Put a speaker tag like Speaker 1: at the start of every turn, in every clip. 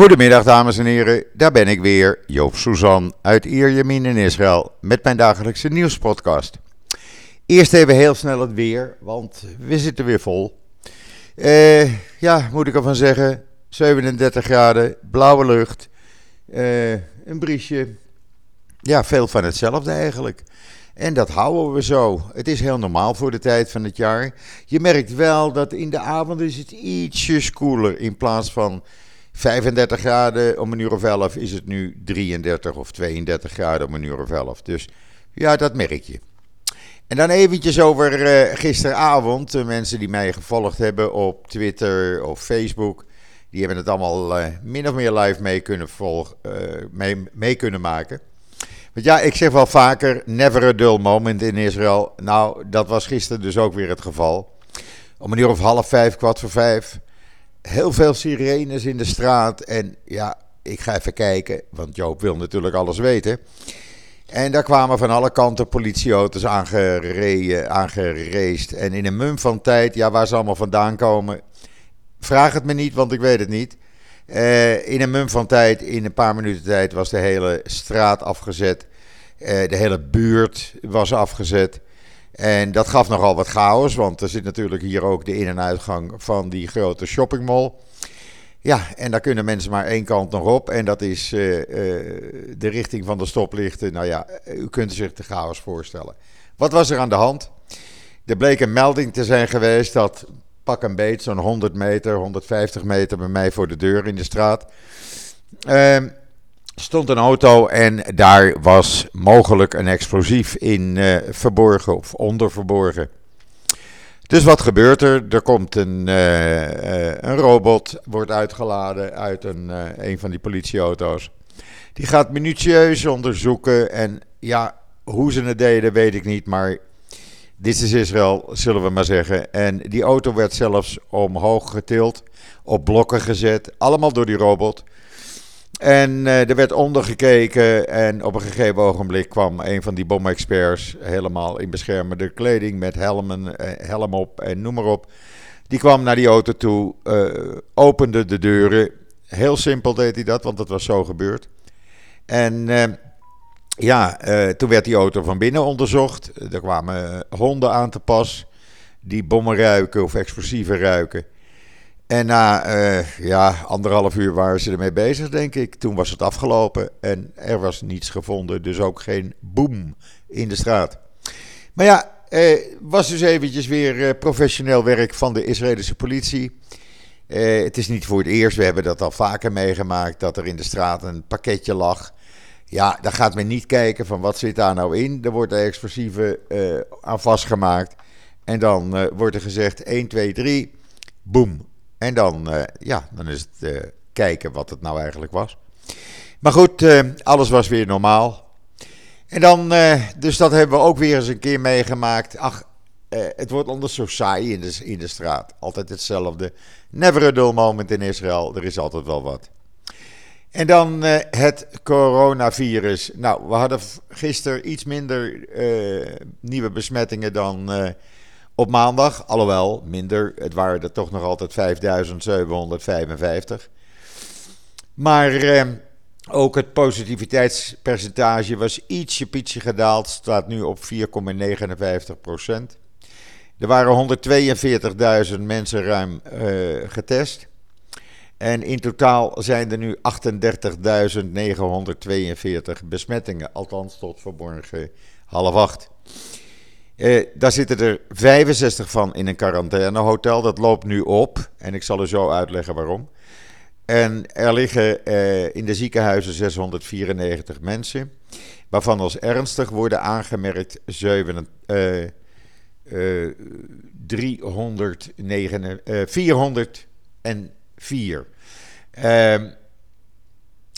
Speaker 1: Goedemiddag dames en heren, daar ben ik weer, Joop Suzan uit Ierjemien in Israël met mijn dagelijkse nieuwspodcast. Eerst even heel snel het weer, want we zitten weer vol. Eh, ja, moet ik ervan zeggen, 37 graden, blauwe lucht, eh, een briesje. Ja, veel van hetzelfde eigenlijk. En dat houden we zo. Het is heel normaal voor de tijd van het jaar. Je merkt wel dat in de avond is het ietsjes koeler in plaats van 35 graden om een uur of 11 is het nu 33 of 32 graden om een uur of 11. Dus ja, dat merk je. En dan eventjes over uh, gisteravond. De mensen die mij gevolgd hebben op Twitter of Facebook. Die hebben het allemaal uh, min of meer live mee kunnen, volgen, uh, mee, mee kunnen maken. Want ja, ik zeg wel vaker, never a dull moment in Israël. Nou, dat was gisteren dus ook weer het geval. Om een uur of half vijf, kwart voor vijf heel veel sirenes in de straat. En ja, ik ga even kijken, want Joop wil natuurlijk alles weten. En daar kwamen van alle kanten politieauto's aangereest. En in een mum van tijd, ja, waar ze allemaal vandaan komen, vraag het me niet, want ik weet het niet. Uh, in een mum van tijd, in een paar minuten tijd, was de hele straat afgezet. Uh, de hele buurt was afgezet. En dat gaf nogal wat chaos, want er zit natuurlijk hier ook de in- en uitgang van die grote shoppingmall. Ja, en daar kunnen mensen maar één kant nog op. En dat is uh, uh, de richting van de stoplichten. Nou ja, u kunt zich de chaos voorstellen. Wat was er aan de hand? Er bleek een melding te zijn geweest dat pak een beet, zo'n 100 meter, 150 meter bij mij voor de deur in de straat. Uh, stond een auto en daar was mogelijk een explosief in uh, verborgen of onderverborgen. Dus wat gebeurt er? Er komt een, uh, een robot, wordt uitgeladen uit een, een van die politieauto's. Die gaat minutieus onderzoeken en ja, hoe ze het deden weet ik niet, maar dit is Israël, zullen we maar zeggen. En die auto werd zelfs omhoog getild, op blokken gezet, allemaal door die robot. En uh, er werd ondergekeken en op een gegeven ogenblik kwam een van die bomexperts helemaal in beschermende kleding met helmen, uh, helm op en noem maar op. Die kwam naar die auto toe, uh, opende de deuren. Heel simpel deed hij dat, want dat was zo gebeurd. En ja, toen werd die auto van binnen onderzocht. Er kwamen honden aan te pas die bommen ruiken of explosieven ruiken. En na uh, ja, anderhalf uur waren ze ermee bezig, denk ik. Toen was het afgelopen en er was niets gevonden. Dus ook geen boom in de straat. Maar ja, uh, was dus eventjes weer uh, professioneel werk van de Israëlische politie. het is niet voor het eerst, we hebben dat al vaker meegemaakt, dat er in de straat een pakketje lag. Ja, daar gaat men niet kijken van wat zit daar nou in. Er wordt er explosieven aan vastgemaakt. En dan wordt er gezegd 1, 2, 3, boom, en dan, uh, ja, dan is het uh, kijken wat het nou eigenlijk was. Maar goed, uh, alles was weer normaal. En dan, dus dat hebben we ook weer eens een keer meegemaakt. Ach, het wordt anders zo saai in de, in de straat. Altijd hetzelfde. Never a dull moment in Israël. Er is altijd wel wat. En dan het coronavirus. Nou, we hadden gisteren iets minder nieuwe besmettingen dan op maandag, alhoewel minder, het waren er toch nog altijd 5755. Maar eh, ook het positiviteitspercentage was ietsje pietje gedaald, staat nu op 4,59 procent. Er waren 142.000 mensen ruim uh, getest. En in totaal zijn er nu 38.942 besmettingen, althans tot vanmorgen half acht. Eh, daar zitten er 65 van in een quarantainehotel. Dat loopt nu op. En ik zal u zo uitleggen waarom. En er liggen eh, in de ziekenhuizen 694 mensen. Waarvan als ernstig worden aangemerkt 7, uh, 309, 404.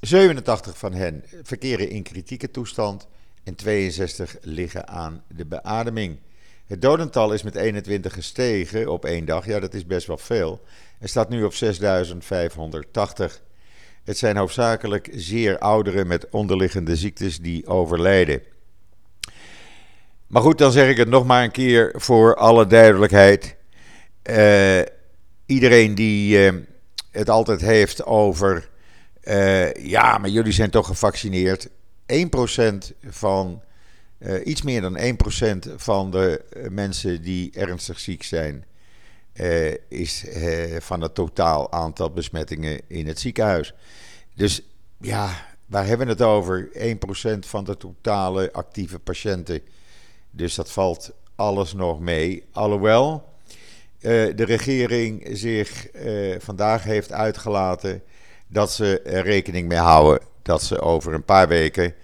Speaker 1: 87 van hen verkeren in kritieke toestand en 62 liggen aan de beademing. Het dodental is met 21 gestegen op één dag. Ja, dat is best wel veel. En staat nu op 6580. Het zijn hoofdzakelijk zeer ouderen met onderliggende ziektes die overlijden. Maar goed, dan zeg ik het nog maar een keer voor alle duidelijkheid. Uh, iedereen die uh, het altijd heeft over ja, maar jullie zijn toch gevaccineerd. 1% van, iets meer dan 1% van de mensen die ernstig ziek zijn, is van het totaal aantal besmettingen in het ziekenhuis. Dus ja, waar hebben we het over? 1% van de totale actieve patiënten. Dus dat valt alles nog mee. Alhoewel de regering zich vandaag heeft uitgelaten dat ze er rekening mee houden dat ze over een paar weken,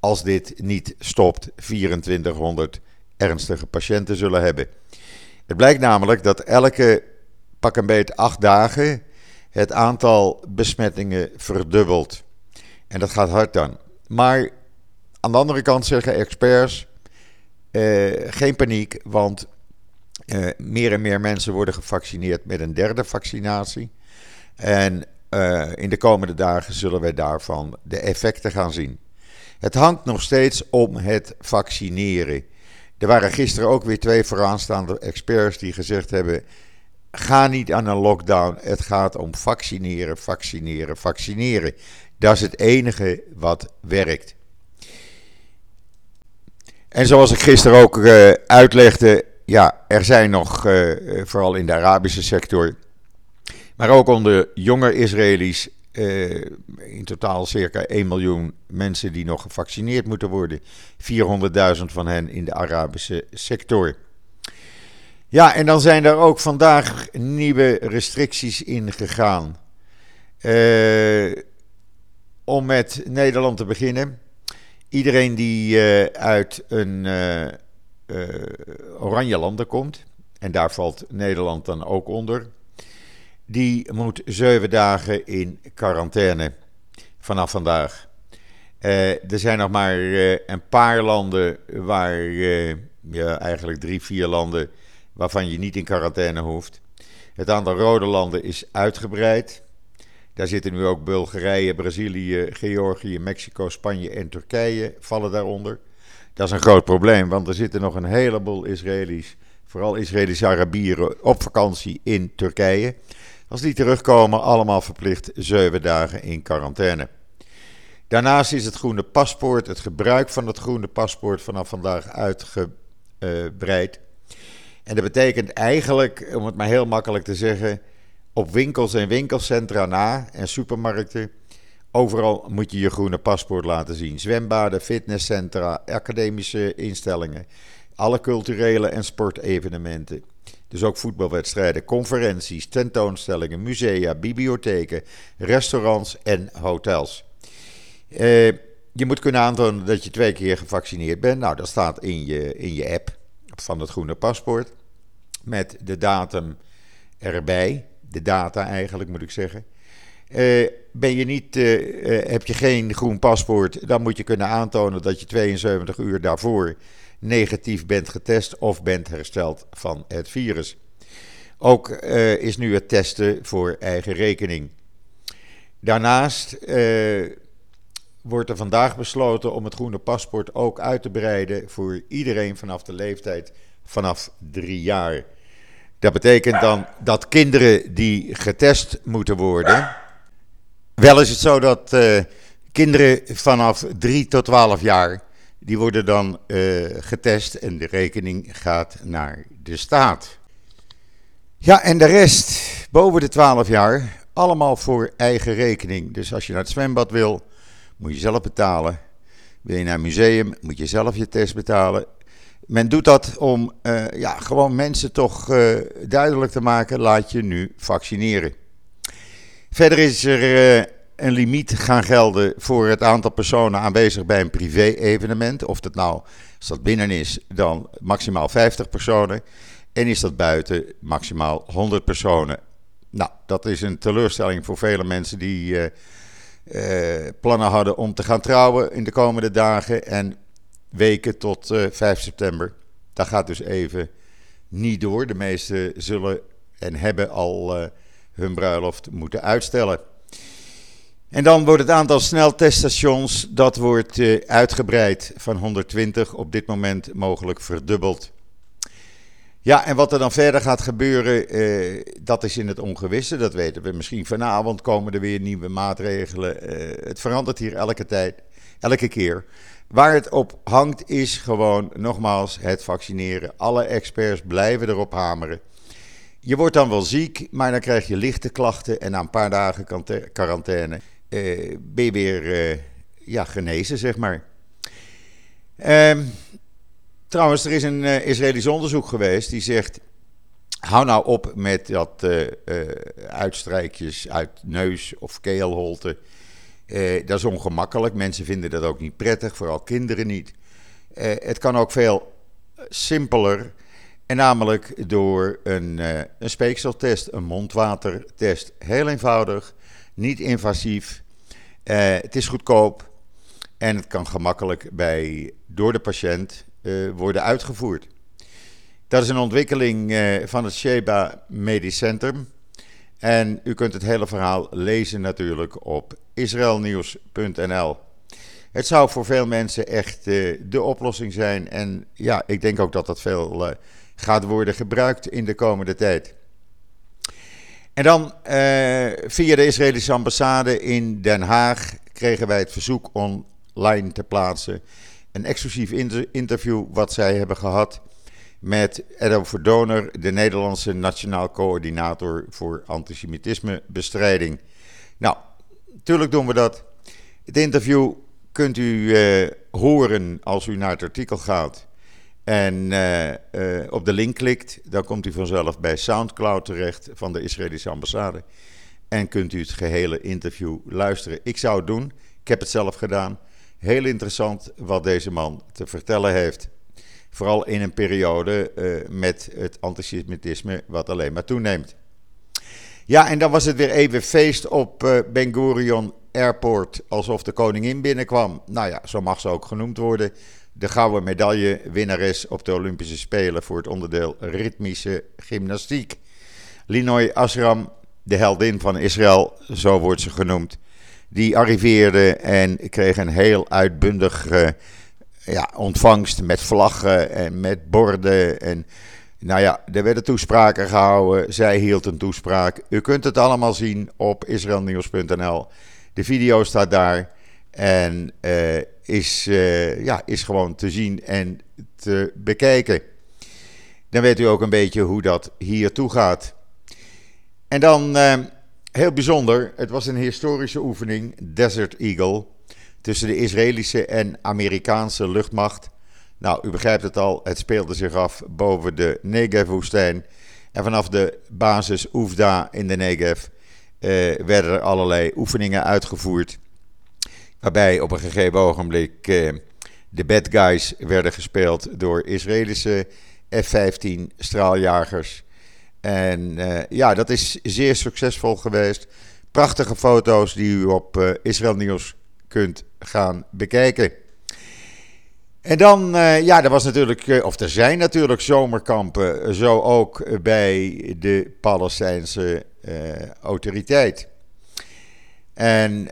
Speaker 1: als dit niet stopt, 2400 ernstige patiënten zullen hebben. Het blijkt namelijk dat elke pak een beet acht dagen het aantal besmettingen verdubbelt. En dat gaat hard dan. Maar aan de andere kant zeggen experts: eh, geen paniek, want eh, meer en meer mensen worden gevaccineerd met een derde vaccinatie. En uh, in de komende dagen zullen wij daarvan de effecten gaan zien. Het hangt nog steeds om het vaccineren. Er waren gisteren ook weer twee vooraanstaande experts die gezegd hebben: ga niet aan een lockdown. Het gaat om vaccineren, vaccineren, vaccineren. Dat is het enige wat werkt. En zoals ik gisteren ook uh, uitlegde, ja, er zijn nog, uh, vooral in de Arabische sector, maar ook onder jonge Israëli's, uh, in totaal circa 1 miljoen mensen die nog gevaccineerd moeten worden. 400.000 van hen in de Arabische sector. Ja, en dan zijn er ook vandaag nieuwe restricties ingegaan. Uh, om met Nederland te beginnen. Iedereen die uh, uit een oranje landen komt, en daar valt Nederland dan ook onder, die moet zeven dagen in quarantaine vanaf vandaag. er zijn nog maar een paar landen waar, ja, eigenlijk drie, vier landen waarvan je niet in quarantaine hoeft. Het aantal rode landen is uitgebreid. Daar zitten nu ook Bulgarije, Brazilië, Georgië, Mexico, Spanje en Turkije vallen daaronder. Dat is een groot probleem, want er zitten nog een heleboel Israëli's, vooral Israëlische Arabieren, op vakantie in Turkije. Als die terugkomen, allemaal verplicht zeven dagen in quarantaine. Daarnaast is het groene paspoort, het gebruik van het groene paspoort vanaf vandaag uitgebreid. En dat betekent eigenlijk, om het maar heel makkelijk te zeggen, op winkels en winkelcentra na en supermarkten. Overal moet je je groene paspoort laten zien. Zwembaden, fitnesscentra, academische instellingen, alle culturele en sportevenementen. Dus ook voetbalwedstrijden, conferenties, tentoonstellingen, musea, bibliotheken, restaurants en hotels. Uh, je moet kunnen aantonen dat je twee keer gevaccineerd bent. Nou, dat staat in je, in je app van het groene paspoort. Met de datum erbij. De data eigenlijk, moet ik zeggen. Uh, ben je niet, uh, heb je geen groen paspoort, dan moet je kunnen aantonen dat je 72 uur daarvoor negatief bent getest of bent hersteld van het virus. Ook is nu het testen voor eigen rekening. Daarnaast wordt er vandaag besloten om het groene paspoort ook uit te breiden voor iedereen vanaf de leeftijd vanaf drie jaar. Dat betekent dan dat kinderen die getest moeten worden. Wel is het zo dat uh, kinderen vanaf 3 tot 12 jaar. Die worden dan uh, getest en de rekening gaat naar de staat. Ja, en de rest, boven de 12 jaar, allemaal voor eigen rekening. Dus als je naar het zwembad wil, moet je zelf betalen. Wil je naar een museum, moet je zelf je test betalen. Men doet dat om uh, ja, gewoon mensen toch uh, duidelijk te maken: laat je nu vaccineren. Verder is er een limiet gaan gelden voor het aantal personen aanwezig bij een privé-evenement. Of dat nou, dat binnen is, dan maximaal 50 personen. En is dat buiten, maximaal 100 personen. Nou, dat is een teleurstelling voor vele mensen die plannen hadden om te gaan trouwen in de komende dagen. En weken tot uh, eh, 5 september. Dat gaat dus even niet door. De meesten zullen en hebben al hun bruiloft moeten uitstellen. En dan wordt het aantal snelteststations dat wordt uh, uitgebreid van 120 op dit moment mogelijk verdubbeld. Ja, en wat er dan verder gaat gebeuren, eh, dat is in het ongewisse. Dat weten we. Misschien vanavond komen er weer nieuwe maatregelen. Eh, het verandert hier elke tijd, elke keer. Waar het op hangt is gewoon, nogmaals, het vaccineren. Alle experts blijven erop hameren. Je wordt dan wel ziek, maar dan krijg je lichte klachten en na een paar dagen quarantaine eh, ben je weer eh, ja, genezen, zeg maar. Ehm, trouwens, er is een uh, Israëlisch onderzoek geweest die zegt... hou nou op met dat uitstrijkjes uit neus of keelholte. dat is ongemakkelijk. Mensen vinden dat ook niet prettig, vooral kinderen niet. het kan ook veel simpeler... En namelijk door een, uh, een speekseltest, een mondwatertest. Heel eenvoudig, niet invasief. Uh, het is goedkoop en het kan gemakkelijk bij, door de patiënt uh, worden uitgevoerd. Dat is een ontwikkeling van het Sheba Medisch Centrum. En u kunt het hele verhaal lezen natuurlijk op israelnieuws.nl. Het zou voor veel mensen echt de oplossing zijn. En ja, ik denk ook dat dat veel gaat worden gebruikt in de komende tijd. En dan eh, via de Israëlische ambassade in Den Haag kregen wij het verzoek online te plaatsen. Een exclusief interview wat zij hebben gehad met Edo Verdoner, de Nederlandse Nationaal Coördinator voor Antisemitismebestrijding. Nou, natuurlijk doen we dat. Het interview kunt u uh, horen als u naar het artikel gaat en uh, uh, op de link klikt, dan komt u vanzelf bij SoundCloud terecht van de Israëlische ambassade. En kunt u het gehele interview luisteren. Ik zou het doen, ik heb het zelf gedaan. Heel interessant wat deze man te vertellen heeft. Vooral in een periode uh, met het antisemitisme wat alleen maar toeneemt. Ja, en dan was het weer even feest op Ben Gurion Airport, alsof de koningin binnenkwam. Nou ja, zo mag ze ook genoemd worden de gouden medaillewinnares op de Olympische Spelen voor het onderdeel ritmische gymnastiek. Linoy Asram, de heldin van Israël, zo wordt ze genoemd, die arriveerde en kreeg een heel uitbundig ja, ontvangst met vlaggen en met borden. En nou ja, er werden toespraken gehouden. Zij hield een toespraak. U kunt het allemaal zien op israelnieuws.nl. De video staat daar. En uh, is, uh, ja, is gewoon te zien en te bekijken. Dan weet u ook een beetje hoe dat hier toe gaat. En dan uh, heel bijzonder, het was een historische oefening, Desert Eagle, tussen de Israëlische en Amerikaanse luchtmacht. Nou, u begrijpt het al, het speelde zich af boven de Negev-woestijn. En vanaf de basis Oefda in de Negev werden er allerlei oefeningen uitgevoerd. Waarbij op een gegeven ogenblik eh, de bad guys werden gespeeld door Israëlische F-15 straaljagers. En uh, ja, dat is zeer succesvol geweest. Prachtige foto's die u op uh, Israël Nieuws kunt gaan bekijken. En dan, ja, er was natuurlijk, of er zijn natuurlijk zomerkampen, zo ook bij de Palestijnse autoriteit. En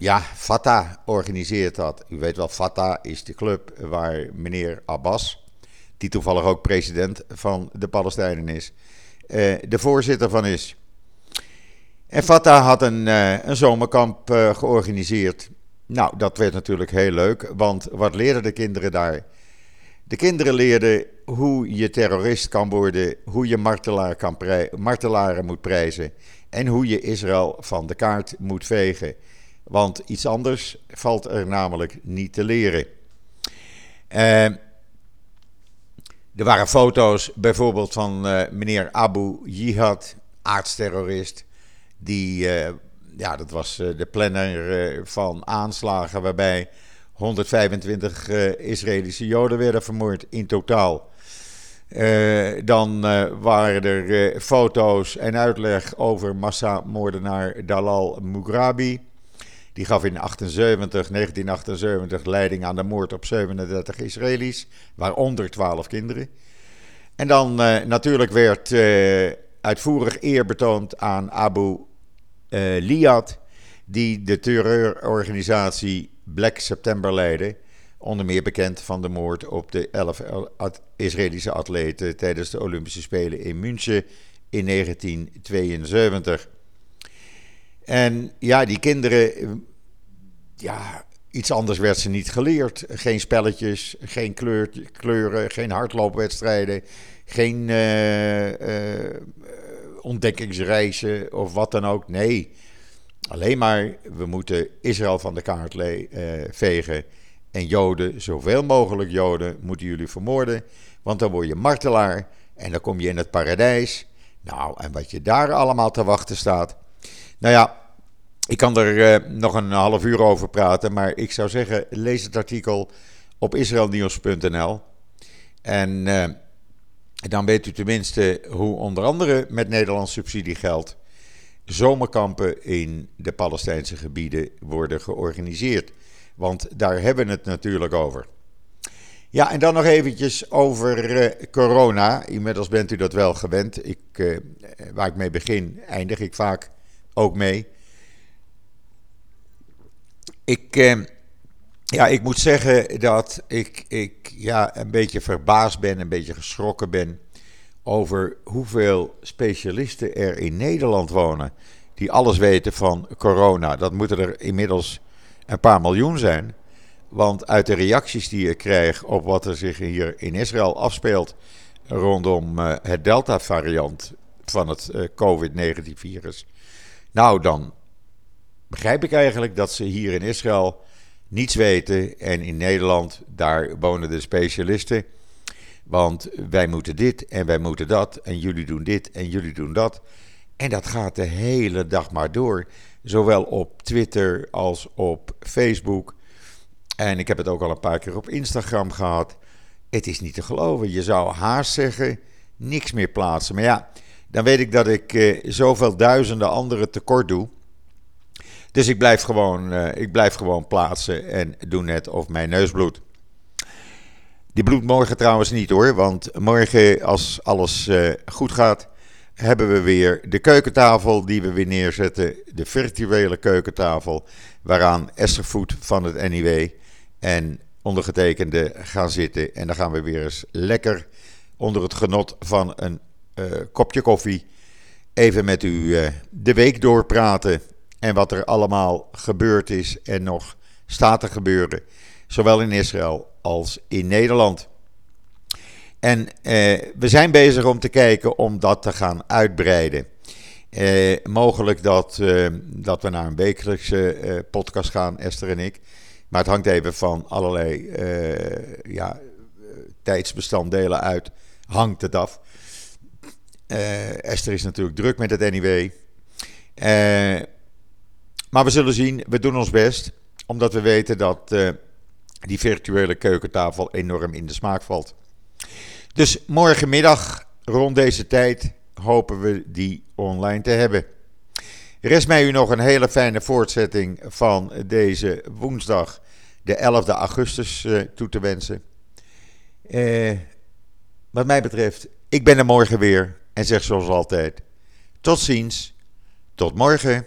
Speaker 1: ja, Fatah organiseert dat. U weet wel, Fatah is de club waar meneer Abbas, die toevallig ook president van de Palestijnen is, eh, de voorzitter van is. En Fatah had een, eh, een zomerkamp eh, georganiseerd. Nou, dat werd natuurlijk heel leuk, want wat leerden de kinderen daar? De kinderen leerden hoe je terrorist kan worden, hoe je martelaar kan martelaren moet prijzen en hoe je Israël van de kaart moet vegen. Want iets anders valt er namelijk niet te leren. Uh, er waren foto's bijvoorbeeld van uh, meneer Abu Jihad, aardsterrorist. Die, uh, ja, dat was de planner van aanslagen waarbij 125 Israëlische Joden werden vermoord in totaal. dan waren er foto's en uitleg over massamoordenaar Dalal Mughrabi. Die gaf in 78, 1978 leiding aan de moord op 37 Israëli's, waaronder 12 kinderen. En dan uh, natuurlijk werd uh, uitvoerig eer betoond aan Abu uh, Liad, die de terreurorganisatie Black September leidde, Onder meer bekend van de moord op de elf Israëlische atleten tijdens de Olympische Spelen in München in 1972. En ja, die kinderen, ja, iets anders werd ze niet geleerd. Geen spelletjes, geen kleur, kleuren, geen hardloopwedstrijden, geen uh, ontdekkingsreizen of wat dan ook. Nee, alleen maar we moeten Israël van de kaart uh, vegen. En Joden, zoveel mogelijk Joden, moeten jullie vermoorden. Want dan word je martelaar en dan kom je in het paradijs. Nou, en wat je daar allemaal te wachten staat. Nou ja, ik kan er uh, nog een half uur over praten, maar ik zou zeggen, lees het artikel op israelnieuws.nl. En uh, dan weet u tenminste hoe onder andere met Nederlands subsidiegeld zomerkampen in de Palestijnse gebieden worden georganiseerd. Want daar hebben we het natuurlijk over. Ja, en dan nog eventjes over uh, corona. Inmiddels bent u dat wel gewend. Ik, waar ik mee begin, eindig ik vaak ook mee. Ik, uh, ja, ik moet zeggen dat ik, ik ja, een beetje verbaasd ben, een beetje geschrokken ben over hoeveel specialisten er in Nederland wonen. Die alles weten van corona. Dat moeten er inmiddels een paar miljoen zijn. Want uit de reacties die ik krijg op wat er zich hier in Israël afspeelt rondom uh, het Delta-variant van het uh, COVID-19-virus. Nou, dan begrijp ik eigenlijk dat ze hier in Israël niets weten. En in Nederland, daar wonen de specialisten. Want wij moeten dit en wij moeten dat. En jullie doen dit en jullie doen dat. En dat gaat de hele dag maar door. Zowel op Twitter als op Facebook. En ik heb het ook al een paar keer op Instagram gehad. Het is niet te geloven. Je zou haast zeggen, niks meer plaatsen. Maar ja, dan weet ik dat ik eh, zoveel duizenden anderen tekort doe. Dus ik blijf, gewoon, eh, ik blijf gewoon plaatsen en doe net of mijn neus bloedt. Die bloedt morgen trouwens niet hoor, want morgen als alles uh, goed gaat, hebben we weer de keukentafel die we weer neerzetten. De virtuele keukentafel, waaraan Esther Voet van het NIW en ondergetekende gaan zitten. En dan gaan we weer eens lekker onder het genot van een uh, kopje koffie even met u de week doorpraten. En wat er allemaal gebeurd is en nog staat te gebeuren. Zowel in Israël als in Nederland. En eh, we zijn bezig om te kijken om dat te gaan uitbreiden. Eh, mogelijk dat, eh, dat we naar een wekelijkse eh, podcast gaan, Esther en ik. Maar het hangt even van allerlei eh, ja, tijdsbestanddelen uit. Hangt het af. Esther is natuurlijk druk met het NIW. Maar we zullen zien, we doen ons best. Omdat we weten dat die virtuele keukentafel enorm in de smaak valt. Dus morgenmiddag rond deze tijd hopen we die online te hebben. Rest mij u nog een hele fijne voortzetting van deze woensdag, de 11 augustus, uh, toe te wensen. Uh, wat mij betreft, ik ben er morgen weer en zeg zoals altijd: tot ziens, tot morgen.